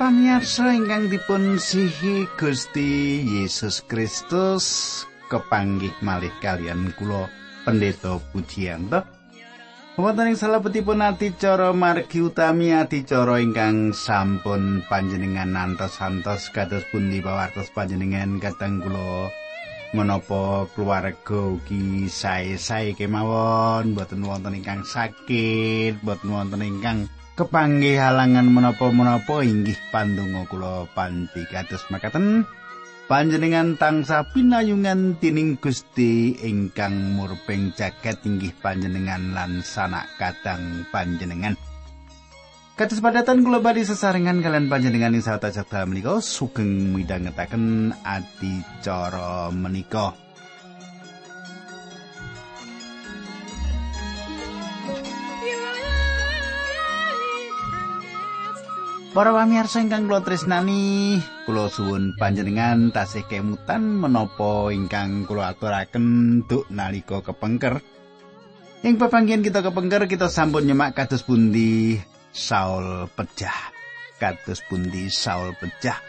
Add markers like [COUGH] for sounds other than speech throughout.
Para pamirsa ingkang dipun sihi Gusti Yesus Kristus kepanggih malih kalian kula Pendeta Pujiyanto. Wonten ing salebetipun adicara margi utami adicara ingkang sampun panjenengan nantos-antos kados pundi pawartos panjenengan kateng kula menapa keluarga ugi sae-sae kemawon boten wonten ingkang sakit boten wonten ingkang kepanggih halangan menapa-menapa inggih pandonga kula panti kados makaten panjenengan tangsa pinayungan tining Gusti ingkang murping jagat inggih panjenengan lan sanak kadang panjenengan Kados padatan kula badhe sesarengan kalian panjenengan ing sawetara menika sugeng midhangetaken adicara menika. Para pamirsa ingkang kula tresnani, kula suwun panjenengan tasih kemutan menapa ingkang kula aturaken duk nalika kepengker. Ing pepanggihan kita kepengker kita sampun nyemak kados pundi Saul pecah. Kados pundi Saul pecah.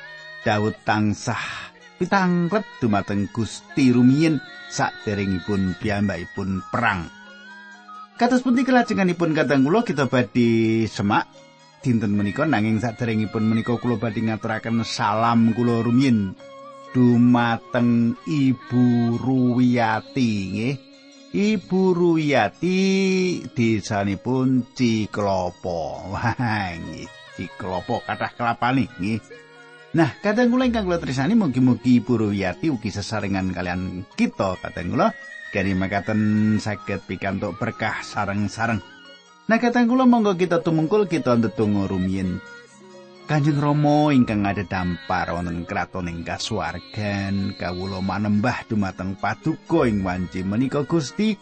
Daud tansah pitangklet dumateng Gusti rumiyin saderengipun piyambakipun perang. Kados pundi kelajenganipun kadang kula kita badhe semak dinten menika nanging saderengipun menika kula badhe ngaturaken salam kula rumiyin dumateng Ibu Ruwiyati nggih. Ibu Ruwiyati desanipun Ciklopo. Wah, nggih. Ciklopo kathah kelapane nggih. Nah, kadang kula ingkang kula tresnani mugi-mugi Ibu Ruwiyati ugi sesarengan kalian kita kadang kula kari makaten saged pikantuk berkah sareng-sareng. Nah kula monggo kita tumungkul kita ndedonga rumiyin. Kanjeng Rama ingkang ada dampar wonten kraton ing kasuwargan kawula manembah dumateng paduka ing wanci menika Gusti.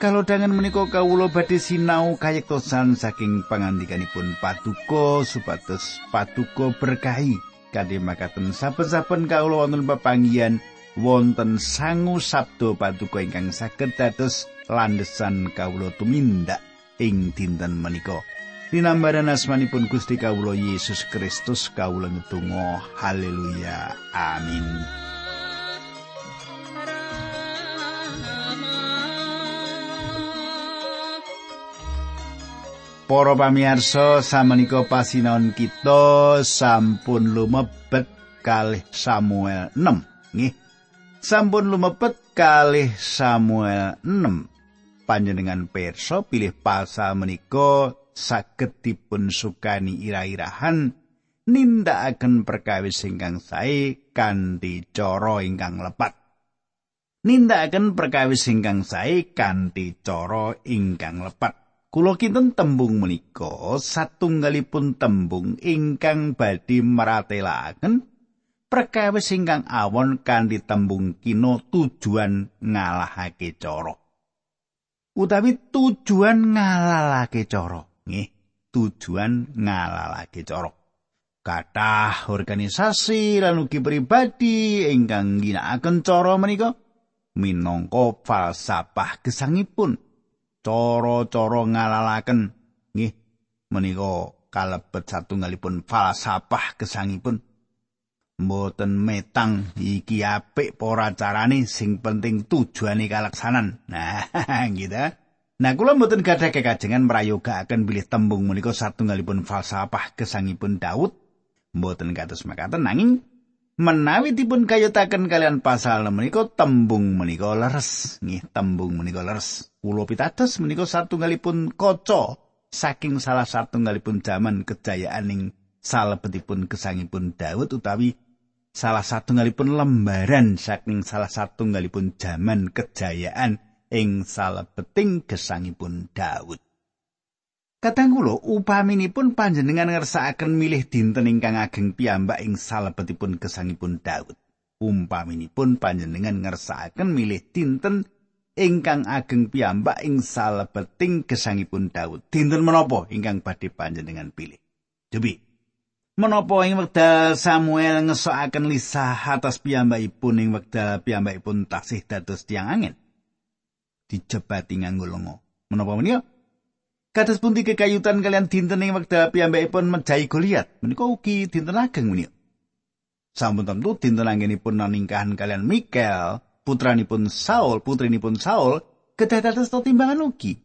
Kalodhangan menika kawula badhe sinau kayektosan saking pangandikanipun paduka supados paduka berkahi kadhe makaten saben-saben kawula wonten pepanggihan wonten sangu sabdo paduka ingkang saged dados landesan kawula tumindak ing dinten menika. Dinambaran asmanipun Gusti Kawula Yesus Kristus kawula ngetungo haleluya. Amin. Para pamirsa samenika pasinaon kita sampun lumebet kalih Samuel 6 nggih. Sampun lumebet kalih Samuel 6 panjenengan perso pilih pasal menika saged dipun sukani ira-irahan nindakaken perkawis ingkang sae kanthi cara ingkang lepat. Nindakaken perkawis ingkang sae kanthi cara ingkang lepat. Kula kinten tembung menika satunggalipun tembung ingkang badhe maratelaken perkawis ingkang awon kanthi tembung kino tujuan ngalahake cara. Utawi tujuan ngalalake cara. Nggih tujuan ngalalake cara. Kathah organisasi lan ugi pribadi ingkang ginakaken cara menika minangka falsafah gesangipun. Cara-cara ngalalaken. Nggih menika kalebet satunggalipun falsafah gesangipun mboten metang iki apik ora carane sing penting tujuane kalaksanan. Nah, [LAUGHS] gitu. Nah, kula mboten gadah kekajengan mrayogakaken bilih tembung menika satunggalipun falsafah gesangipun Daud. Mboten kados makaten nanging menawi dipun kayutaken kalian pasal menika tembung menika leres. Nggih, tembung menika leres. Kula pitados menika satunggalipun kaca saking salah satunggalipun zaman kejayaan ing salebetipun gesangipun Daud utawi salah satunggalipun lembaran saking salah satunggalipun jaman kejayaan ing salebeting gesangipun Daud. Kadang kula upaminipun panjenengan ngersakaken milih dinten ingkang ageng piyambak ing salebetipun gesangipun Daud. Umpaminipun panjenengan ngersakaken milih dinten ingkang ageng piyambak ing salebeting gesangipun Daud. Dinten menapa ingkang badhe panjenengan pilih? Cobi Menapa ing wekdal Samuel ngesokaken lisah atas piyambakipun ing wekdal piyambakipun taksih dados tiang angin? Dijebati nganggo lenga. Menapa menika? Kados pundi kekayutan kalian dinten ing wekdal piyambakipun mejahi Goliat. Menika ugi dinten ageng menika. Sampun tentu dinten anggenipun naningkahan kalian Mikel, putranipun Saul, putrinipun Saul, kedah dados timbangan ugi.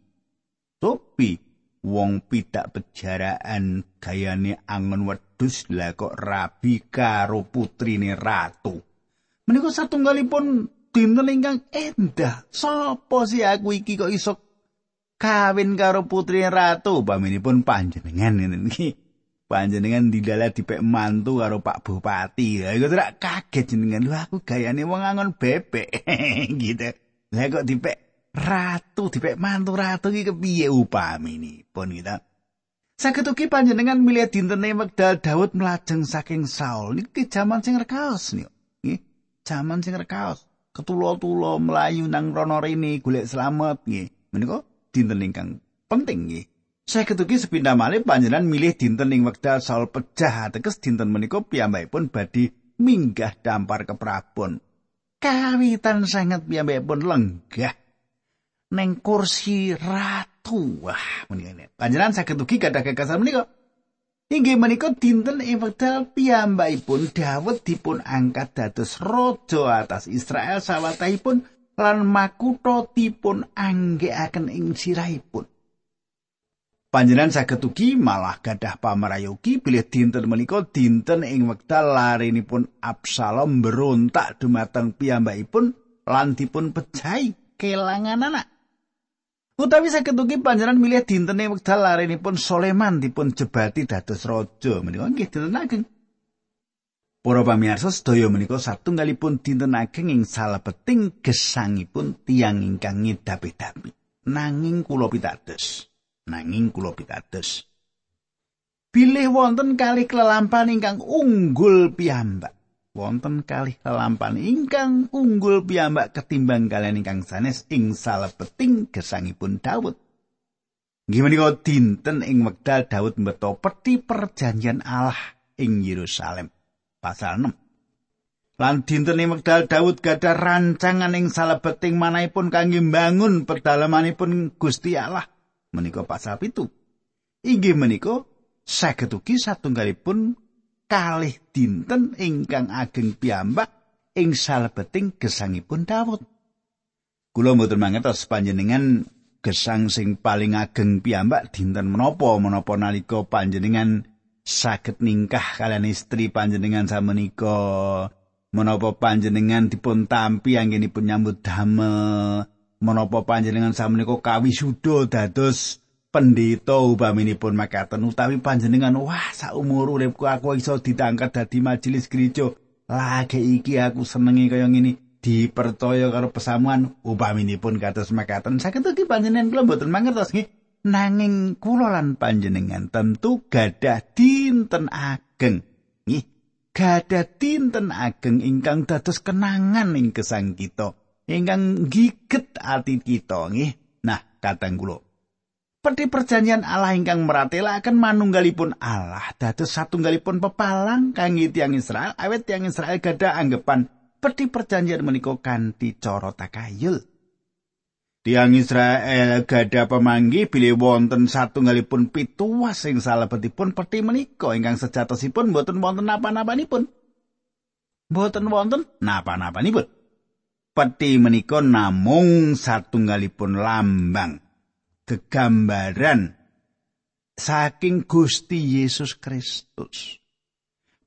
Topi wong pidak pejaraan gayane angon wedhus lah kok rabi karo putrine ratu. Menika satunggalipun dinten ingkang endah. Sopo sih aku iki kok iso kawin karo putri ratu paminipun panjenengan iki panjenengan didala dipek mantu karo Pak Bupati lha iku kaget jenengan lho aku gayane wong angon bebek [LAUGHS] gitu lha kok dipek ratu dipek mantu ratu iki kepiye upaminipun gitu Saged ugi panjenengan milih dintene wekdal Daud melajeng saking Saul niki jaman sing rekaos. Nggih, jaman sing rekaos. Ketulo-tulo melayu nang rono rene golek slamet nggih. Menika dinten ingkang penting nggih. Saya ketuki sepindah malih panjenengan milih dinten ing wekdal Saul pecah ateges dinten menika piyambakipun badhe minggah dampar ke prabon. Kawitan sangat piyambakipun lenggah neng kursi ratu. Wah, menika panjenengan saged ugi gadah gagasan menika. Inggih menika dinten ing wekdal piyambakipun Daud dipun angkat dados raja atas Israel sawatahipun lan makutha dipun anggekaken ing sirahipun. Panjenengan saged ugi malah gadah pamrayogi bilih dinten menika dinten ing wekdal larenipun Absalom berontak dumateng piyambakipun lan dipun pejahi kelangan anak. Utawi saged ugi panjenengan milih dinten ing wekdal larenipun Soleman dipun jebati dados raja menika nggih dinten ageng. Para pamirsa sedaya menika satunggalipun dinten ageng ing salebeting gesangipun tiang ingkang ngedapi-dapi. Nanging kula pitados, nanging kula pitados. Bilih wonten kali kelampahan ingkang unggul piyambak. Wonten kali kelampahan ingkang unggul piyambak ketimbang kalian ingkang sanes ing salebeting gesangipun Daud. Gimana kau dinten ing wekdal Daud beto peti perjanjian Allah ing Yerusalem. pasal 6. Lan dinten wekdal Daud gadah rancangan ing salebeting manahipun kangge mbangun pedalamanipun Gusti Allah menika pasal pitu. Inggih menika saged ugi satunggalipun kalih dinten ingkang ageng piyambak ing salebeting gesangipun Daud. Kula mboten mangertos panjenengan gesang sing paling ageng piyambak dinten menapa? Menapa nalika panjenengan saged ningkah kalian istri panjenengan samenika? Menapa panjenengan dipun tampi anggenipun nyambut damel? Menapa panjenengan samenika kawisuda dados pendeta upaminipun makaten utawi panjenengan wah saumur uripku aku iso ditangkat dadi majelis gereja. Lagi iki aku senengi kaya ngene dipercaya karo pesamuan upaminipun kados makaten saged iki panjenengan kula mboten mangertos nggih nanging kula lan panjenengan tentu gadah dinten ageng. Nggih gadah dinten ageng ingkang dados kenangan ing gesang kita ingkang giget ati kita nggih? Nah katang kula Peti perjanjian Allah ingkang meratelaken manunggalipun Allah dados satunggalipun pepalang kangge tiyang Israel awet tiyang Israel gadah anggapan peti perjanjian menika kanthi cara takayul Tiang Israel gada pemanggi bilih wonten satunggalipun pituwas sing salebetipun peti menika ingkang sejatosipun boten wonten napa-napanipun. Boten wonten napa-napanipun. Peti menika namung satunggalipun lambang gegambaran saking Gusti Yesus Kristus.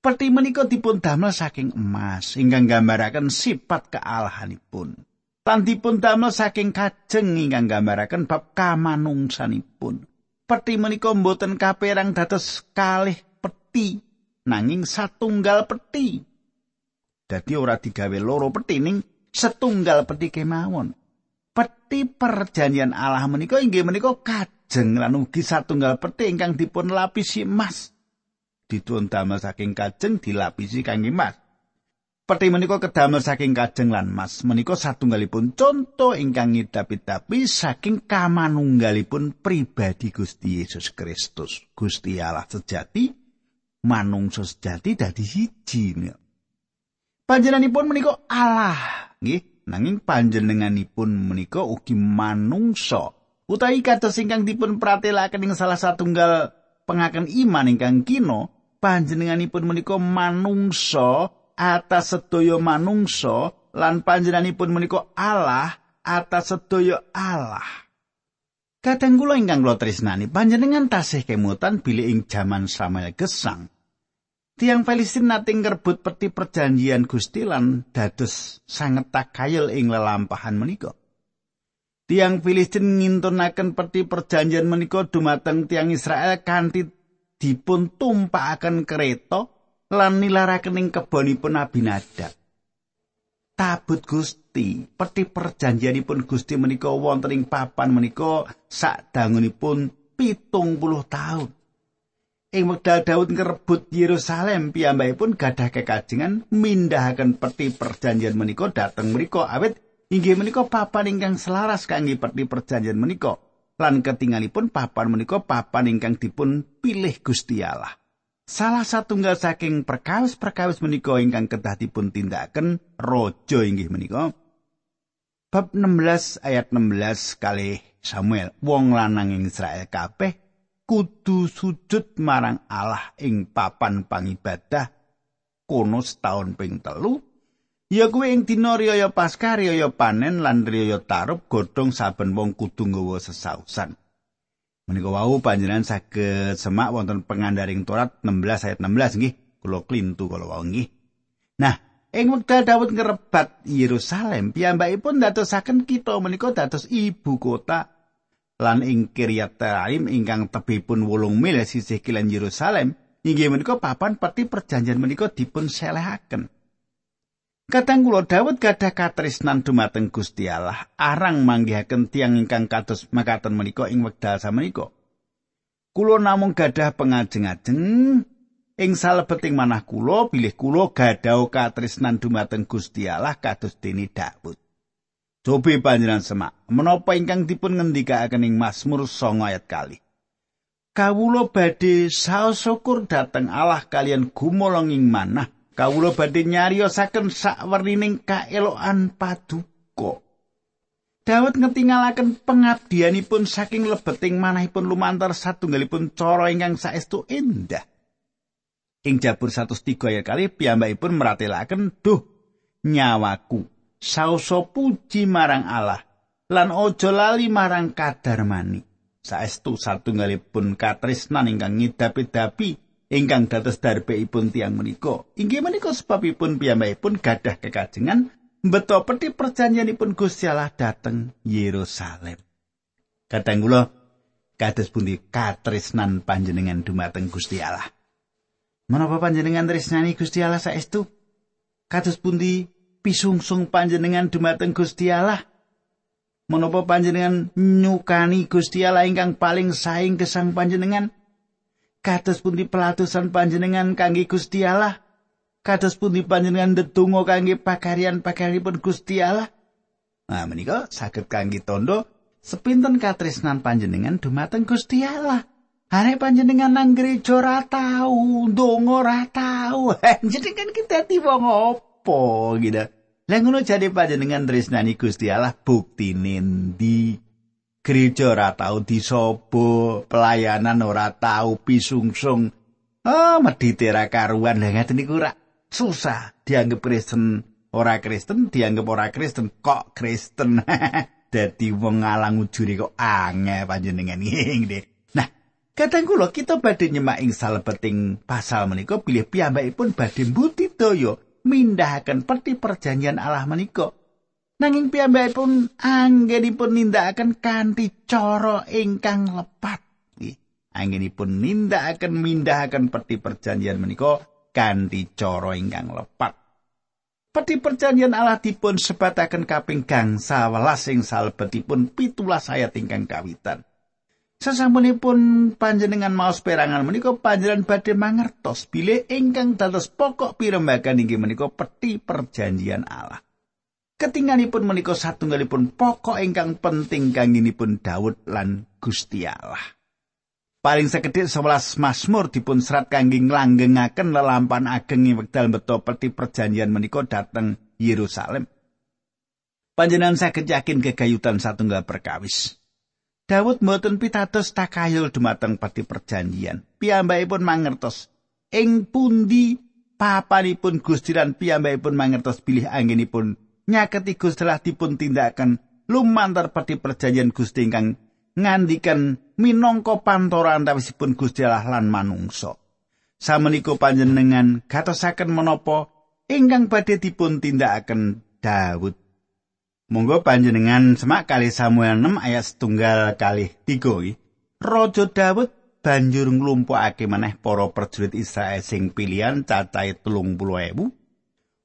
Peti menika dipun damel saking emas ingkang gambaraken sifat kealahanipun. lan dipun damel saking kajeng ingkang gambaraken bab kamanungsanipun. Peti menika mboten kaperang dados kalih peti nanging satunggal peti. Dadi ora digawe loro peti ning setunggal peti kemawon. Peti perjanjian Allah menika inggih menika kajeng lan ugi satunggal peti ingkang dipun lapisi emas. Dituwun damel saking kajeng dilapisi kangge emas. Peti menika kedamel saking kajeng lan mas. Menika satunggalipun conto ingkang ngidapi-dapi saking kamanunggalipun pribadi Gusti Yesus Kristus. Gusti Allah sejati, manungsa sejati dadi siji. Panjenenganipun menika Allah, nggih. Nanging panjenenganipun menika ugi manungsa. Utawi kados ingkang dipun pratelaken ing salah satunggal pengaken iman ingkang kino panjenenganipun menika manungsa atas sedaya manungsa lan panjenenganipun menika Allah atas sedaya Allah. Kadang kula ingkang kula tresnani panjenengan tasih kemutan bilih ing jaman Samuel gesang Tiang Filistin nate ngrebut peti perjanjian Gusti lan dados sanget takayel ing lelampahan menika. Tiang Filistin ngintunaken peti perjanjian menika dumateng tiang Israel kanthi dipun tumpakaken kereta lan nilaraken ing kebonipun Abinadab. Tabut Gusti, peti perjanjianipun Gusti menika wonten ing papan menika sadangunipun pitung puluh tahun. Ing wekdal Daud ngrebut Yerusalem piyambakipun gadah kekajengan mindahaken peti perjanjian menika dhateng mriku awit. Inggih menika papan ingkang selaras kangge peti perjanjian menika. Lan ketingalipun papan menika papan ingkang dipun pilih Gusti Allah. Salah satunggal saking perkawis-perkawis menika ingkang kedah dipun tindakaken raja inggih menika. Bab 16 ayat 16 kali Samuel. Wong lanang ing Israel kabeh kudu sujud marang Allah ing papan pangibadah kono setahun ping telu. Ya kuwi ing dina riyaya Paskah riyaya panen lan riyaya tarup godhong saben wong kudu nggawa sesausan. Menika wau panjenengan saged semak wonten pengandaring Torat 16 ayat 16 nggih. Kula klintu kala wau nggih. Nah ing wekdal Daud ngrebat Yerusalem piyambakipun dadosaken kita menika dados ibu kota lan ing Kiryat Taim ingkang tebihipun 8 mil sisih kilен Yerusalem inggih menika papan peti perjanjian menika dipun selehaken. Kadang kula Daud gadah katresnan dumateng Gusti Allah, arang manggihaken tiang ingkang kados makaten menika ing wekdal samenika. Kula namung gadah pengajeng-ajeng ing salebeting manah kula bilih kula gadah katresnan dumateng Gusti Allah kados dene Daud. Cobi panjenengan semak, menapa ingkang dipun ngendikaaken ing Mazmur 9 ayat kali. Kawula badhe saos syukur dhateng Allah kalian gumolong ing manah. Kawula badhe nyariosaken sakwernining kaelokan paduka. Daud ngetingalaken pengabdianipun saking lebeting manahipun lumantar satunggalipun cara ingkang saestu endah. Ing Jabur 103 ayat kali piyambakipun meratelaken, "Duh, nyawaku sausa puji marang Allah lan aja lali marang kadarmani. Saestu satunggalipun katresnan ingkang ngidapi-dapi ingkang dados darbeipun tiang menika. Inggih menika sebabipun piyambakipun gadah kekajengan beto peti perjanjianipun Gusti Allah dateng Yerusalem. Kadang kula kados pundi katresnan panjenengan dumateng Gusti Allah. Menapa panjenengan tresnani Gusti Allah saestu? Kados pundi pisungsung panjenengan dumateng Gusti Allah? Panjenengan nyukani Gusti Allah ingkang paling saing gesang panjenengan? Kados pundi pelatusan panjenengan kangge Gusti Allah? Kados pundi panjenengan ndedonga kangge pakarian-pakarianipun Gusti Allah? Nah, menika saged kangge tondo sepinten katresnan panjenengan dumateng Gusti. Hane panjenengan nang gereja ora tau, ndonga ora tau. [LAUGHS] Jadi kan kita tiba ngopo? Apa gitu. Lah ngono jane panjenengan tresnani Gusti Allah bukti nendi gereja ora tau disobo, pelayanan ora tau pisungsung. Ah, oh, medite ra karuan. Lah ngaten niku ora susah dianggap Kristen ora Kristen dianggap ora Kristen. Kok Kristen? [LAUGHS] Dadi wong ngalang ujure kok ange panjenengan. [LAUGHS] Nggih nah kadang kula kita badhe nyemak ing salebeting pasal menika pilih piyambakipun badhe mbudidaya mindahaken peti perjanjian Allah menika. Nanging piyambakipun anggenipun nindakaken kanthi cara ingkang lepat. Anggenipun nindakaken mindahaken peti perjanjian menika kanthi cara ingkang lepat. Peti perjanjian Allah dipun sebataken kaping gangsa welas ing salebetipun pitulas ayat ingkang kawitan. Sasampunipun panjenengan maos perangan menika panjenengan badhe mangertos bilih ingkang dados pokok pirembagan inggih menika peti perjanjian Allah. Ketinganipun menika satunggalipun pokok ingkang penting kanginipun Daud lan Gusti Allah. Paling sekedhik 11 Mazmur dipun serat kangge nglanggengaken lelampan ageng ing wekdal beto peti perjanjian menika dhateng Yerusalem. Panjenengan saged yakin kegayutan satunggal perkawis. Daud mboten pitados takayul dumateng pati perjanjian. Piyambakipun mangertos ing pundi papanipun Gusti lan piyambakipun mangertos pilih anggenipun nyaketi Gusti lah dipun tindakan lumantar pati perjanjian Gusti ingkang ngandikan minangka pantora antawisipun Gusti Allah lan manungsa. Samenika panjenengan gatosaken menapa ingkang badhe dipun tindakaken Daud. Monggo panjenengan semak kali Samuel 6 ayat setunggal kali tiga Raja Daud banjur nglumpukake maneh para prajurit Israel sing pilihan cacahe telung puluh ewu.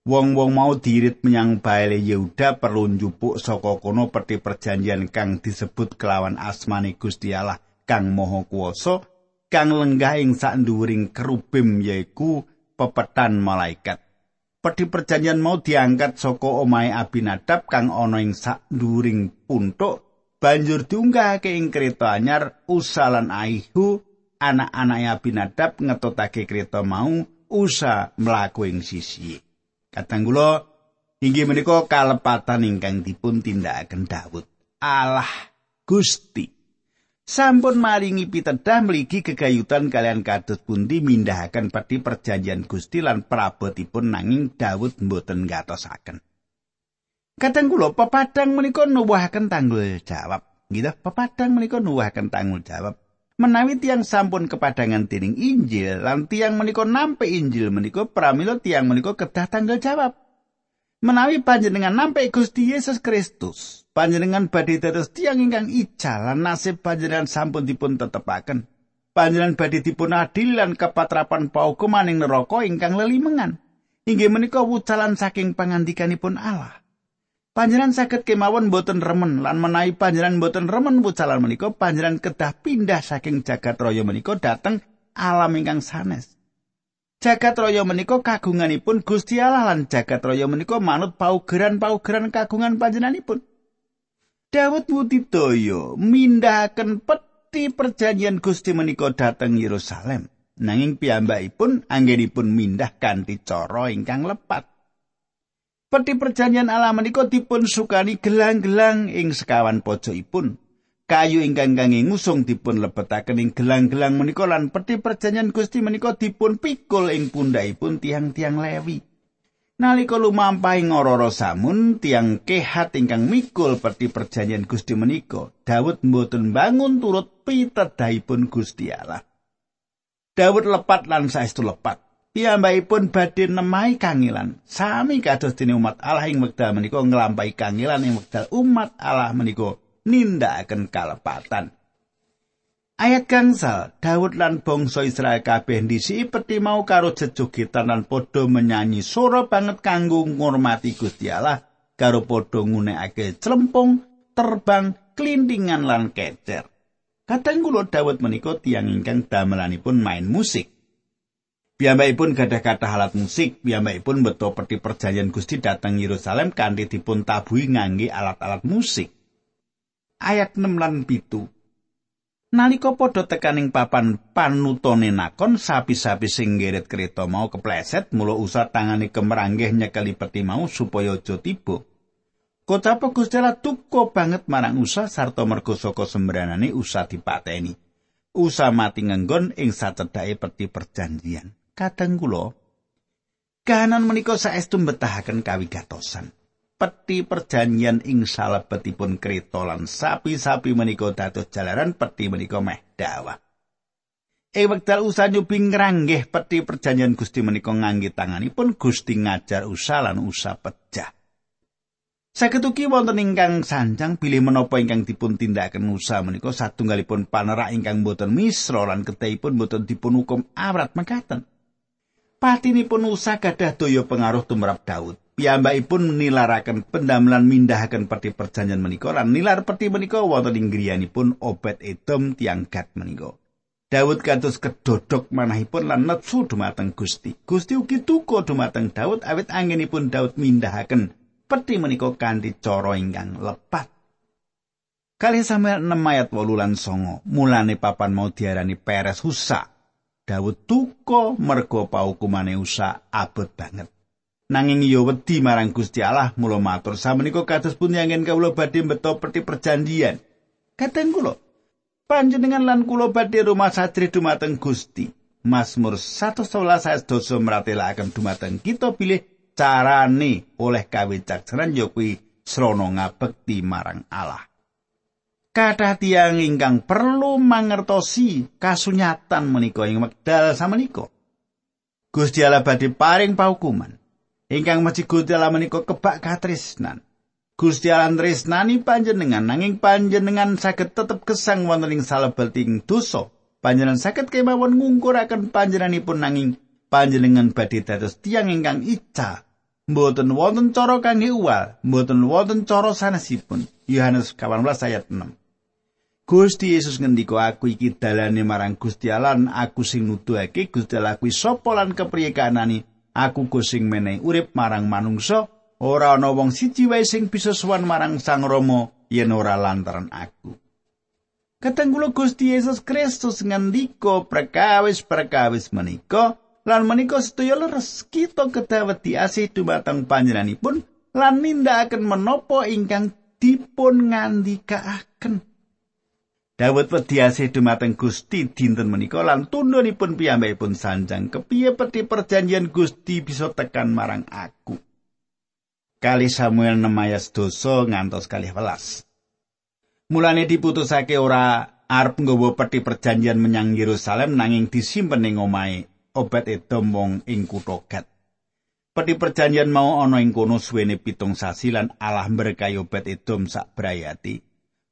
Wong-wong mau dirit menyang Baale Yehuda perlu njupuk saka kono peti perjanjian kang disebut kelawan asmane Gusti Allah kang Maha Kuwasa kang lenggah ing sak kerubim yaiku pepetan malaikat. Peti perjanjian mau diangkat saka omahe Abinadab kang ana ing sak nduring puntuk banjur diunggahake ing kereta anyar usalan Aihu anak-anak Abinadab ngetotake kereta mau usa mlaku ing sisi. Kadang kula inggih menika kalepatan ingkang dipun tindakaken Daud. Allah Gusti sampun maringi pitedah mligi kegayutan kalian kados pundi mindahaken peti perjanjian Gusti lan prabotipun nanging Daud mboten gatosaken. Kadang kula pepadang menika nuwuhaken tanggul jawab. Gitu, pepadang menika nuwuhaken tanggul jawab. Menawi tiang sampun kepadangan tining Injil lan tiang menika nampe Injil menika pramila tiang menika kedah tanggal jawab. Menawi panjenengan nampe Gusti Yesus Kristus, panjenengan badhe dados tiyang ingkang ical lan nasib panjenengan sampun dipun tetepaken. Panjenengan badhe dipun adil lan kepatrapan paukuman ing neraka ingkang lelimengan. Inggih menika wucalan saking pangandikanipun Allah. Panjenengan saged kemawon boten remen lan menawi panjenengan boten remen wucalan menika panjenengan kedah pindah saking jagat raya menika dhateng alam ingkang sanes. Jagat raya menika kagunganipun Gusti Allah lan jagat raya menika manut paugeran-paugeran kagungan panjenenganipun. Daud Wudidaya mindahaken peti perjanjian Gusti menika dhateng Yerusalem. Nanging piyambakipun anggenipun mindah kanthi cara ingkang lepat. Peti perjanjian Allah menika dipun sukani gelang-gelang ing sekawan pojokipun. Kayu ingkang kangge ngusung dipun lebetaken ing gelang-gelang menika lan peti perjanjian Gusti menika dipun pikul ing pundhakipun tiang-tiang Lewi. Nalika lumampahing ora samun tiang kehat ingkang mikul peti perjanjian Gusti menika, Daud mboten bangun turut pitedahipun Gusti Allah. Daud lepat lan saestu lepat. Piyambakipun badhe nemahi kangilan, sami kados dene umat Allah ing wekdal menika nglampahi kangilan ing wekdal umat Allah menika nindakaken kalepatan. Ayat gangsal, Daud lan bangsa Israel kabeh ndisi peti mau karo jejogetan lan padha menyanyi sora banget kanggo ngurmati Gusti Allah karo padha ngunekake clempung, terbang, klintingan lan kecer. Kadang kula Daud menika tiyang ingkang damelanipun main musik. Piyambakipun gadah kathah alat musik, piyambakipun beto peti perjanjian Gusti dateng Yerusalem kanthi dipun tabuhi ngangge alat-alat musik. Ayat 6 lan 7 Nalika padha tekaning papan panutone nakon sapi-sapi sing ngeret kereta mau kepleset mula usah tangane kemeranggih nyekeli peti mau supaya aja tiba. Kocapa Gusti Allah tuko banget marang Usa sarta mergo saka sembranane Usa dipateni. Usa mati ngenggon ing sacedhake peti perjanjian. Kadang kula kahanan menika saestu betahaken kawigatosan. Peti perjanjian ing salebetipun kreta lan sapi-sapi menika dados jalaran peti menika meh dawah. Ing wekdal usah nyobi ngranggih peti perjanjian Gusti menika ngangge tanganipun Gusti ngajar usah lan usah pecah. Saketuki wonten ingkang sanjang bilih menapa ingkang dipun tindakaken usaha menika satunggalipun panerak ingkang boten misra lan ketahipun boten dipun hukum awrat mekaten. Patinipun usaha gadah daya pengaruh tumrap Daud. Piyambakipun nilaraken pendamelan mindahaken peti perjanjian menika lan nilar peti menika wonten ing griyanipun Obed Edom tiang Gad menika. Daud kados kedodok manahipun lan netsu dumateng Gusti. Gusti ugi tuku dumateng Daud awit anginipun Daud mindahaken peti menika kanthi cara ingkang lepat. Kali Samuel 6 ayat 8 lan 9, mulane papan mau diarani Peres Husa. Daud tuko mergo paukumane Usa abot banget. Nanging ya wedi marang Gusti Allah mula matur samenika kados pun yen kawula badhe beto peti perjanjian kadang kula panjenengan lan kula badhe rumah satri dumateng Gusti. Mazmur 111 ayat 12 meratelaken dumateng kita pilih carane oleh kawicaksanan ya kuwi srana ngabekti marang Allah. Kathah tiyang ingkang perlu mangertosi kasunyatan menika ing wekdal samenika. Gusti Allah badhe paring paukuman. Ingkang mesti Gusti Allah menika kebak katresnan. Gusti Allah tresnani panjenengan nanging panjenengan saged tetep gesang wonten ing salebeting dosa. Panjenengan saged kemawon ngungkuraken panjenenganipun nanging panjenengan badhe dados tiyang ingkang ica. Mboten wonten cara kangge uwal, mboten wonten cara sanesipun. Yohanes 18 ayat 6. Gusti Yesus ngendika aku iki dalane marang Gusti Allah aku sing nuduhake Gusti Allah kuwi sapa lan kepriye kanani aku go sing meneh urip marang manungsa ora ana wong siji wae sing bisa sowan marang Sang Rama yen ora lantaran aku Katenggulo Gusti Yesus Kristus ngendika perkawis-perkawis menika lan menika sedaya leres kita kedawet diasih dumateng panjenenganipun lan nindakaken menapa ingkang dipun ngandikaaken. Dawud pediase dumateng Gusti dinten menika lan tundhonipun piyambakipun sanjang kepiye peti perjanjian Gusti bisa tekan marang aku. Kali Samuel nemayas dosa ngantos kali welas. Mulane diputusake ora arep nggawa peti perjanjian menyang Yerusalem nanging disimpen ing omahe Obed Edom wong ing kutha. Peti perjanjian mau ana ing kono suwene pitung sasi lan Allah berkahi Obed Edom sak brayati.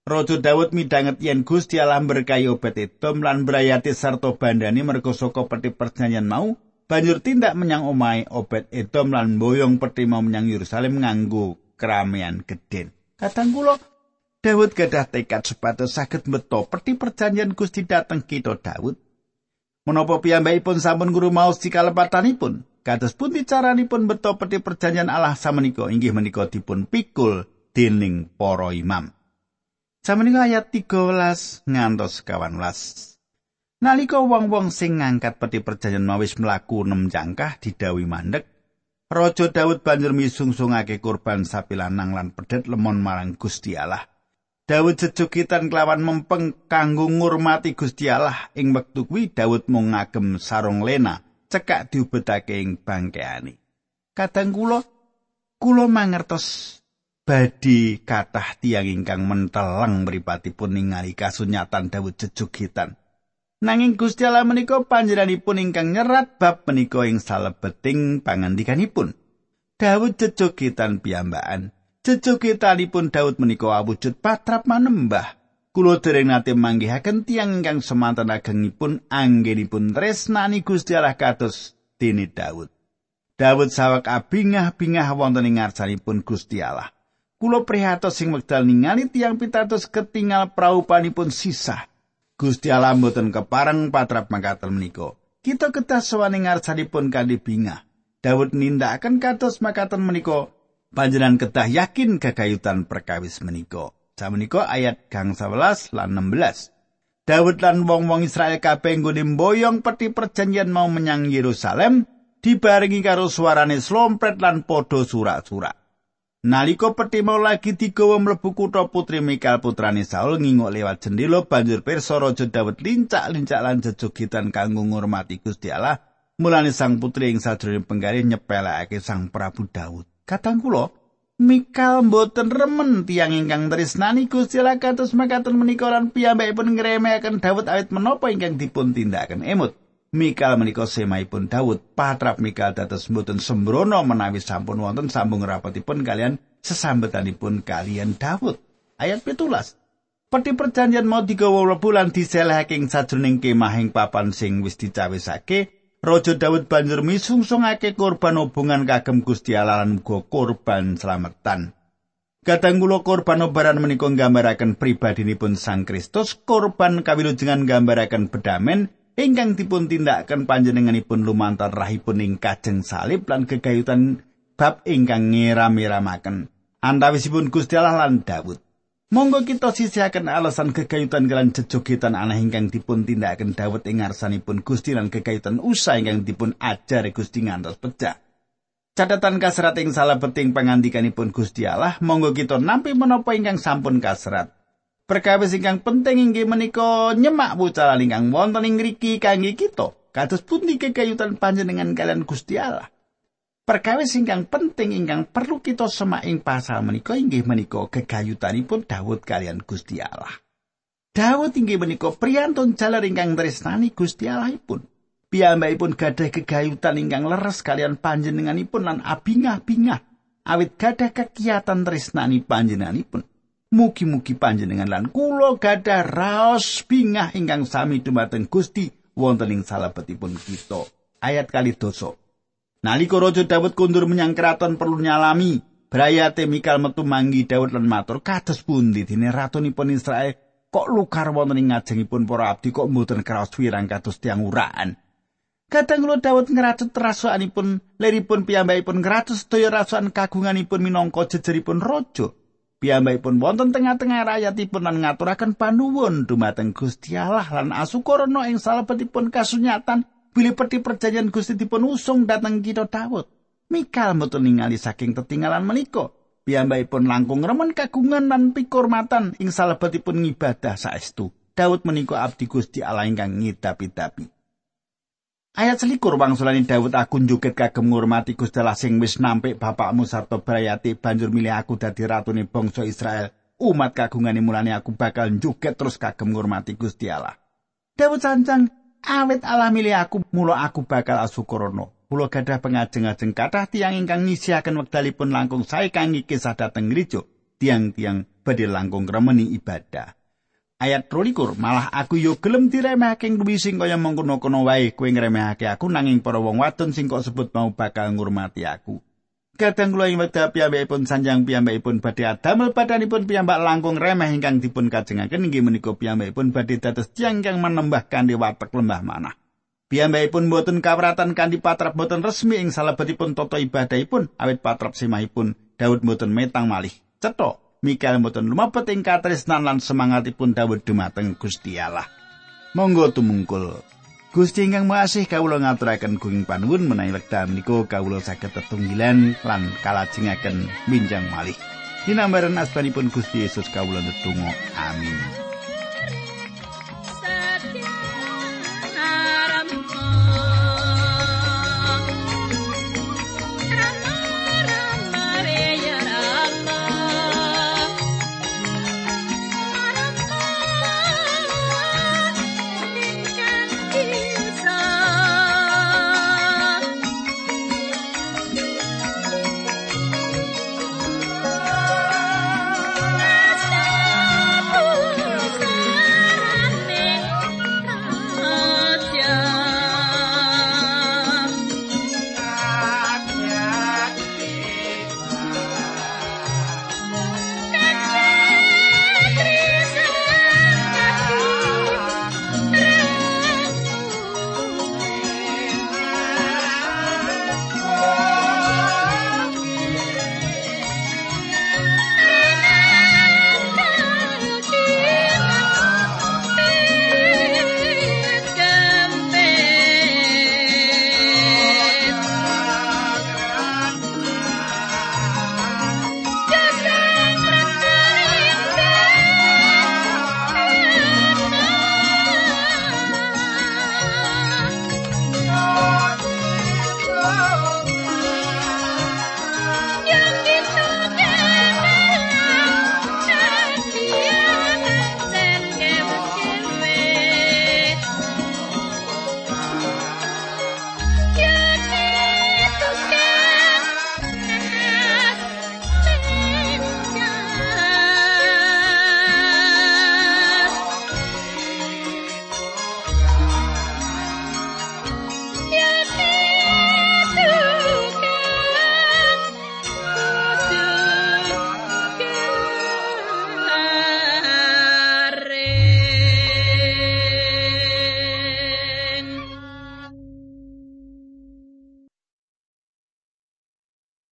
Raja Daud midhanget yen Gusti Allah berkahi Obed Edom lan brayati sarta bandani merga saka peti perjanjian mau banjur tindak menyang omahe Obed Edom lan boyong peti mau menyang Yerusalem nganggo keramaian gedhen. Kadang kula Daud gadah tekad supados saged meto peti perjanjian Gusti dateng kita Daud. Menapa piyambakipun sampun guru maos dikalepatanipun? Kados pundi caranipun beto peti perjanjian Allah samenika inggih menika dipun pikul dening para imam. Samenika ayat 13 ngantos 18. Nalika wong-wong sing ngangkat peti perjanjian mawis mlaku nem jangkah didawi mandek, Raja Daud banjur misungsungake kurban sapi lanang lan pedet lemon marang Gusti Allah. Daud jejukitan kelawan mempeng kanggo ngurmati Gusti Allah ing wektu kuwi Daud mung ngagem sarung lena cekak diubetake ing bangkeane. Kadang kula kula mangertos badi kathah tiang ingkang menteleng mripatipun ningali kasunyatan Daud jejugitan. Nanging Gusti Allah menika panjenenganipun ingkang nyerat bab menika ing salebeting pangandikanipun. Daud jejugitan piyambakan. Jejugitanipun Daud menika awujud patrap manembah. Kulo dereng nate manggihaken tiang ingkang semanten agengipun anggenipun tresnani Gusti Allah kados dene Daud. Daud sawak abingah-bingah wonten ing ngarsanipun Gusti Allah. Kulo prihatos sing wekdal ningali tiang pitados ketinggal praupanipun sisah. Gusti Allah mboten kepareng patrap mangkaten menika. Kita ketah sowan ing ngarsanipun kanthi bingah. Daud nindakaken kados makaten menika panjenengan ketah yakin kekayutan perkawis menika. Samenika ayat gang 11 lan 16. Daud lan wong-wong Israel kabeh nggone mboyong peti perjanjian mau menyang Yerusalem dibarengi karo suarane slompret lan padha surak-surak. Naliko peti mau lagi digawa mlebu kutha putri Mikal putrane Saul ngingok lewat jendela banjur pirsa raja Daud lincak-lincak lan jejogitan kanggo ngurmati Gusti Allah. Mulane sang putri ing sajroning penggari nyepelekake sang Prabu Daud. Katang kula, Mikal mboten remen tiang ingkang tresnani Gusti Allah kados makaten menika lan piyambakipun ngremekaken Daud awit menapa ingkang dipun tindakaken emut. Mikal menika semaipun Daud. Patrap Mikal dados mboten sembrono menawi sampun wonten sambung rapatipun kalian sesambetanipun kalian Daud. Ayat 17. Peti perjanjian mau digawa bulan diselehake ing sajroning kemahing papan sing wis dicawisake. Raja Daud banjur misungsungake korban hubungan kagem Gusti Allah lan korban slametan. Kadang kula korban obaran menika nggambaraken pribadinipun Sang Kristus, korban kawilujengan nggambaraken bedamen ingkang dipun tindakaken panjenenganipun lumantar rahipun ing kajeng salib lan gegayutan bab ingkang ngeram-iramaken antawisipun Gusti Allah lan Daud. Monggo kita sisihaken alasan gegayutan kelan jejogetan aneh ingkang dipun tindakaken Daud ing ngarsanipun Gusti lan gegayutan usah ingkang dipun ajari Gusti ngantos pecah. Catatan kasrat ing salah penting pangandikanipun Gusti Allah, monggo kita nampi menapa ingkang sampun kasrat. Perkawis ingkang penting inggih menika nyemak wucalan ingkang wonten ing ngriki kangge kita. Kados pundi kekayutan panjenengan kalian Gusti Allah. Perkawis ingkang penting ingkang perlu kita semak ing pasal menika inggih menika kegayutanipun Daud kalian Gusti Allah. Daud inggih menika priyantun jalar ingkang tresnani Gusti Allahipun. Piyambakipun gadah kegayutan ingkang leres kalian panjenenganipun lan abingah-bingah awit gadah kekiatan tresnani panjenenganipun. Mugi-mugi panjenengan lan kula gadah raos bingah ingkang sami dumateng Gusti wonten ing salebetipun kita. Ayat kali dosa. Nalika Raja Daud kundur menyang keraton perlu nyalami, brayate Mikal metu manggi Daud lan matur, "Kados pundi dene ratunipun Israel kok lukar wonten ing ngajengipun para abdi kok mboten kraos wirang kados tiang uraan?" Kadang kula Daud ngracut rasukanipun leripun piyambakipun ngracut sedaya rasukan kagunganipun minangka jejeripun raja. Piyambakipun wonten tengah-tengah rakyatipun lan ngaturaken panuwun dumateng Gusti Allah lan asukurana ing salebetipun kasunyatan bilih peti perjanjian Gusti dipun usung dhateng kita Daud. Mikal mboten ningali saking tetinggalan menika. Piyambakipun langkung remen kagungan lan pikurmatan ing salebetipun ngibadah saestu. Daud menika abdi Gusti Allah ingkang ngidapi-dapi. Ayat selikur wangsulani Daud aku njuket kagem ngurmati Gusti Allah sing wis nampik bapakmu sarta brayati banjur milih aku dadi ratune bangsa Israel. Umat kagungane mulane aku bakal njuket terus kagem ngurmati Gusti Allah. Daud sancang awet Allah milih aku mula aku bakal asukurono. Kula gadah pengajeng-ajeng kathah tiang ingkang ngisiaken wekdalipun langkung sae kangge kisah dhateng. Tiang-tiang badhe langkung remeni ibadah. Ayat 23 malah aku yo gelem diremehake kuwi sing kaya mengkono-kono wae kowe ngremehake aku nanging para wong wadon sing kok sebut mau bakal ngurmati aku. Kadang kula ing wekdal piyambakipun sanjang piyambakipun badhe adamel badanipun piyambak langkung remeh ingkang dipun kajengaken inggih menika piyambakipun badhe dados tiyang kang menembah kanthi watek lembah manah. Piyambakipun boten kawratan kanthi patrap boten resmi ing salebetipun tata ibadahipun awit patrap semahipun Daud boten metang malih. Cetok Mikael mboten lumebet ing katresnan lan semangatipun Daud dumateng Gusti Allah. Monggo tumungkul. Gusti ingkang masih kawula ngaturaken gunging panuwun menawi wekdal menika kawula saged tetunggilan lan kalajengaken minjang malih. Dinambaran asmanipun Gusti Yesus kawula netunggal. Amin.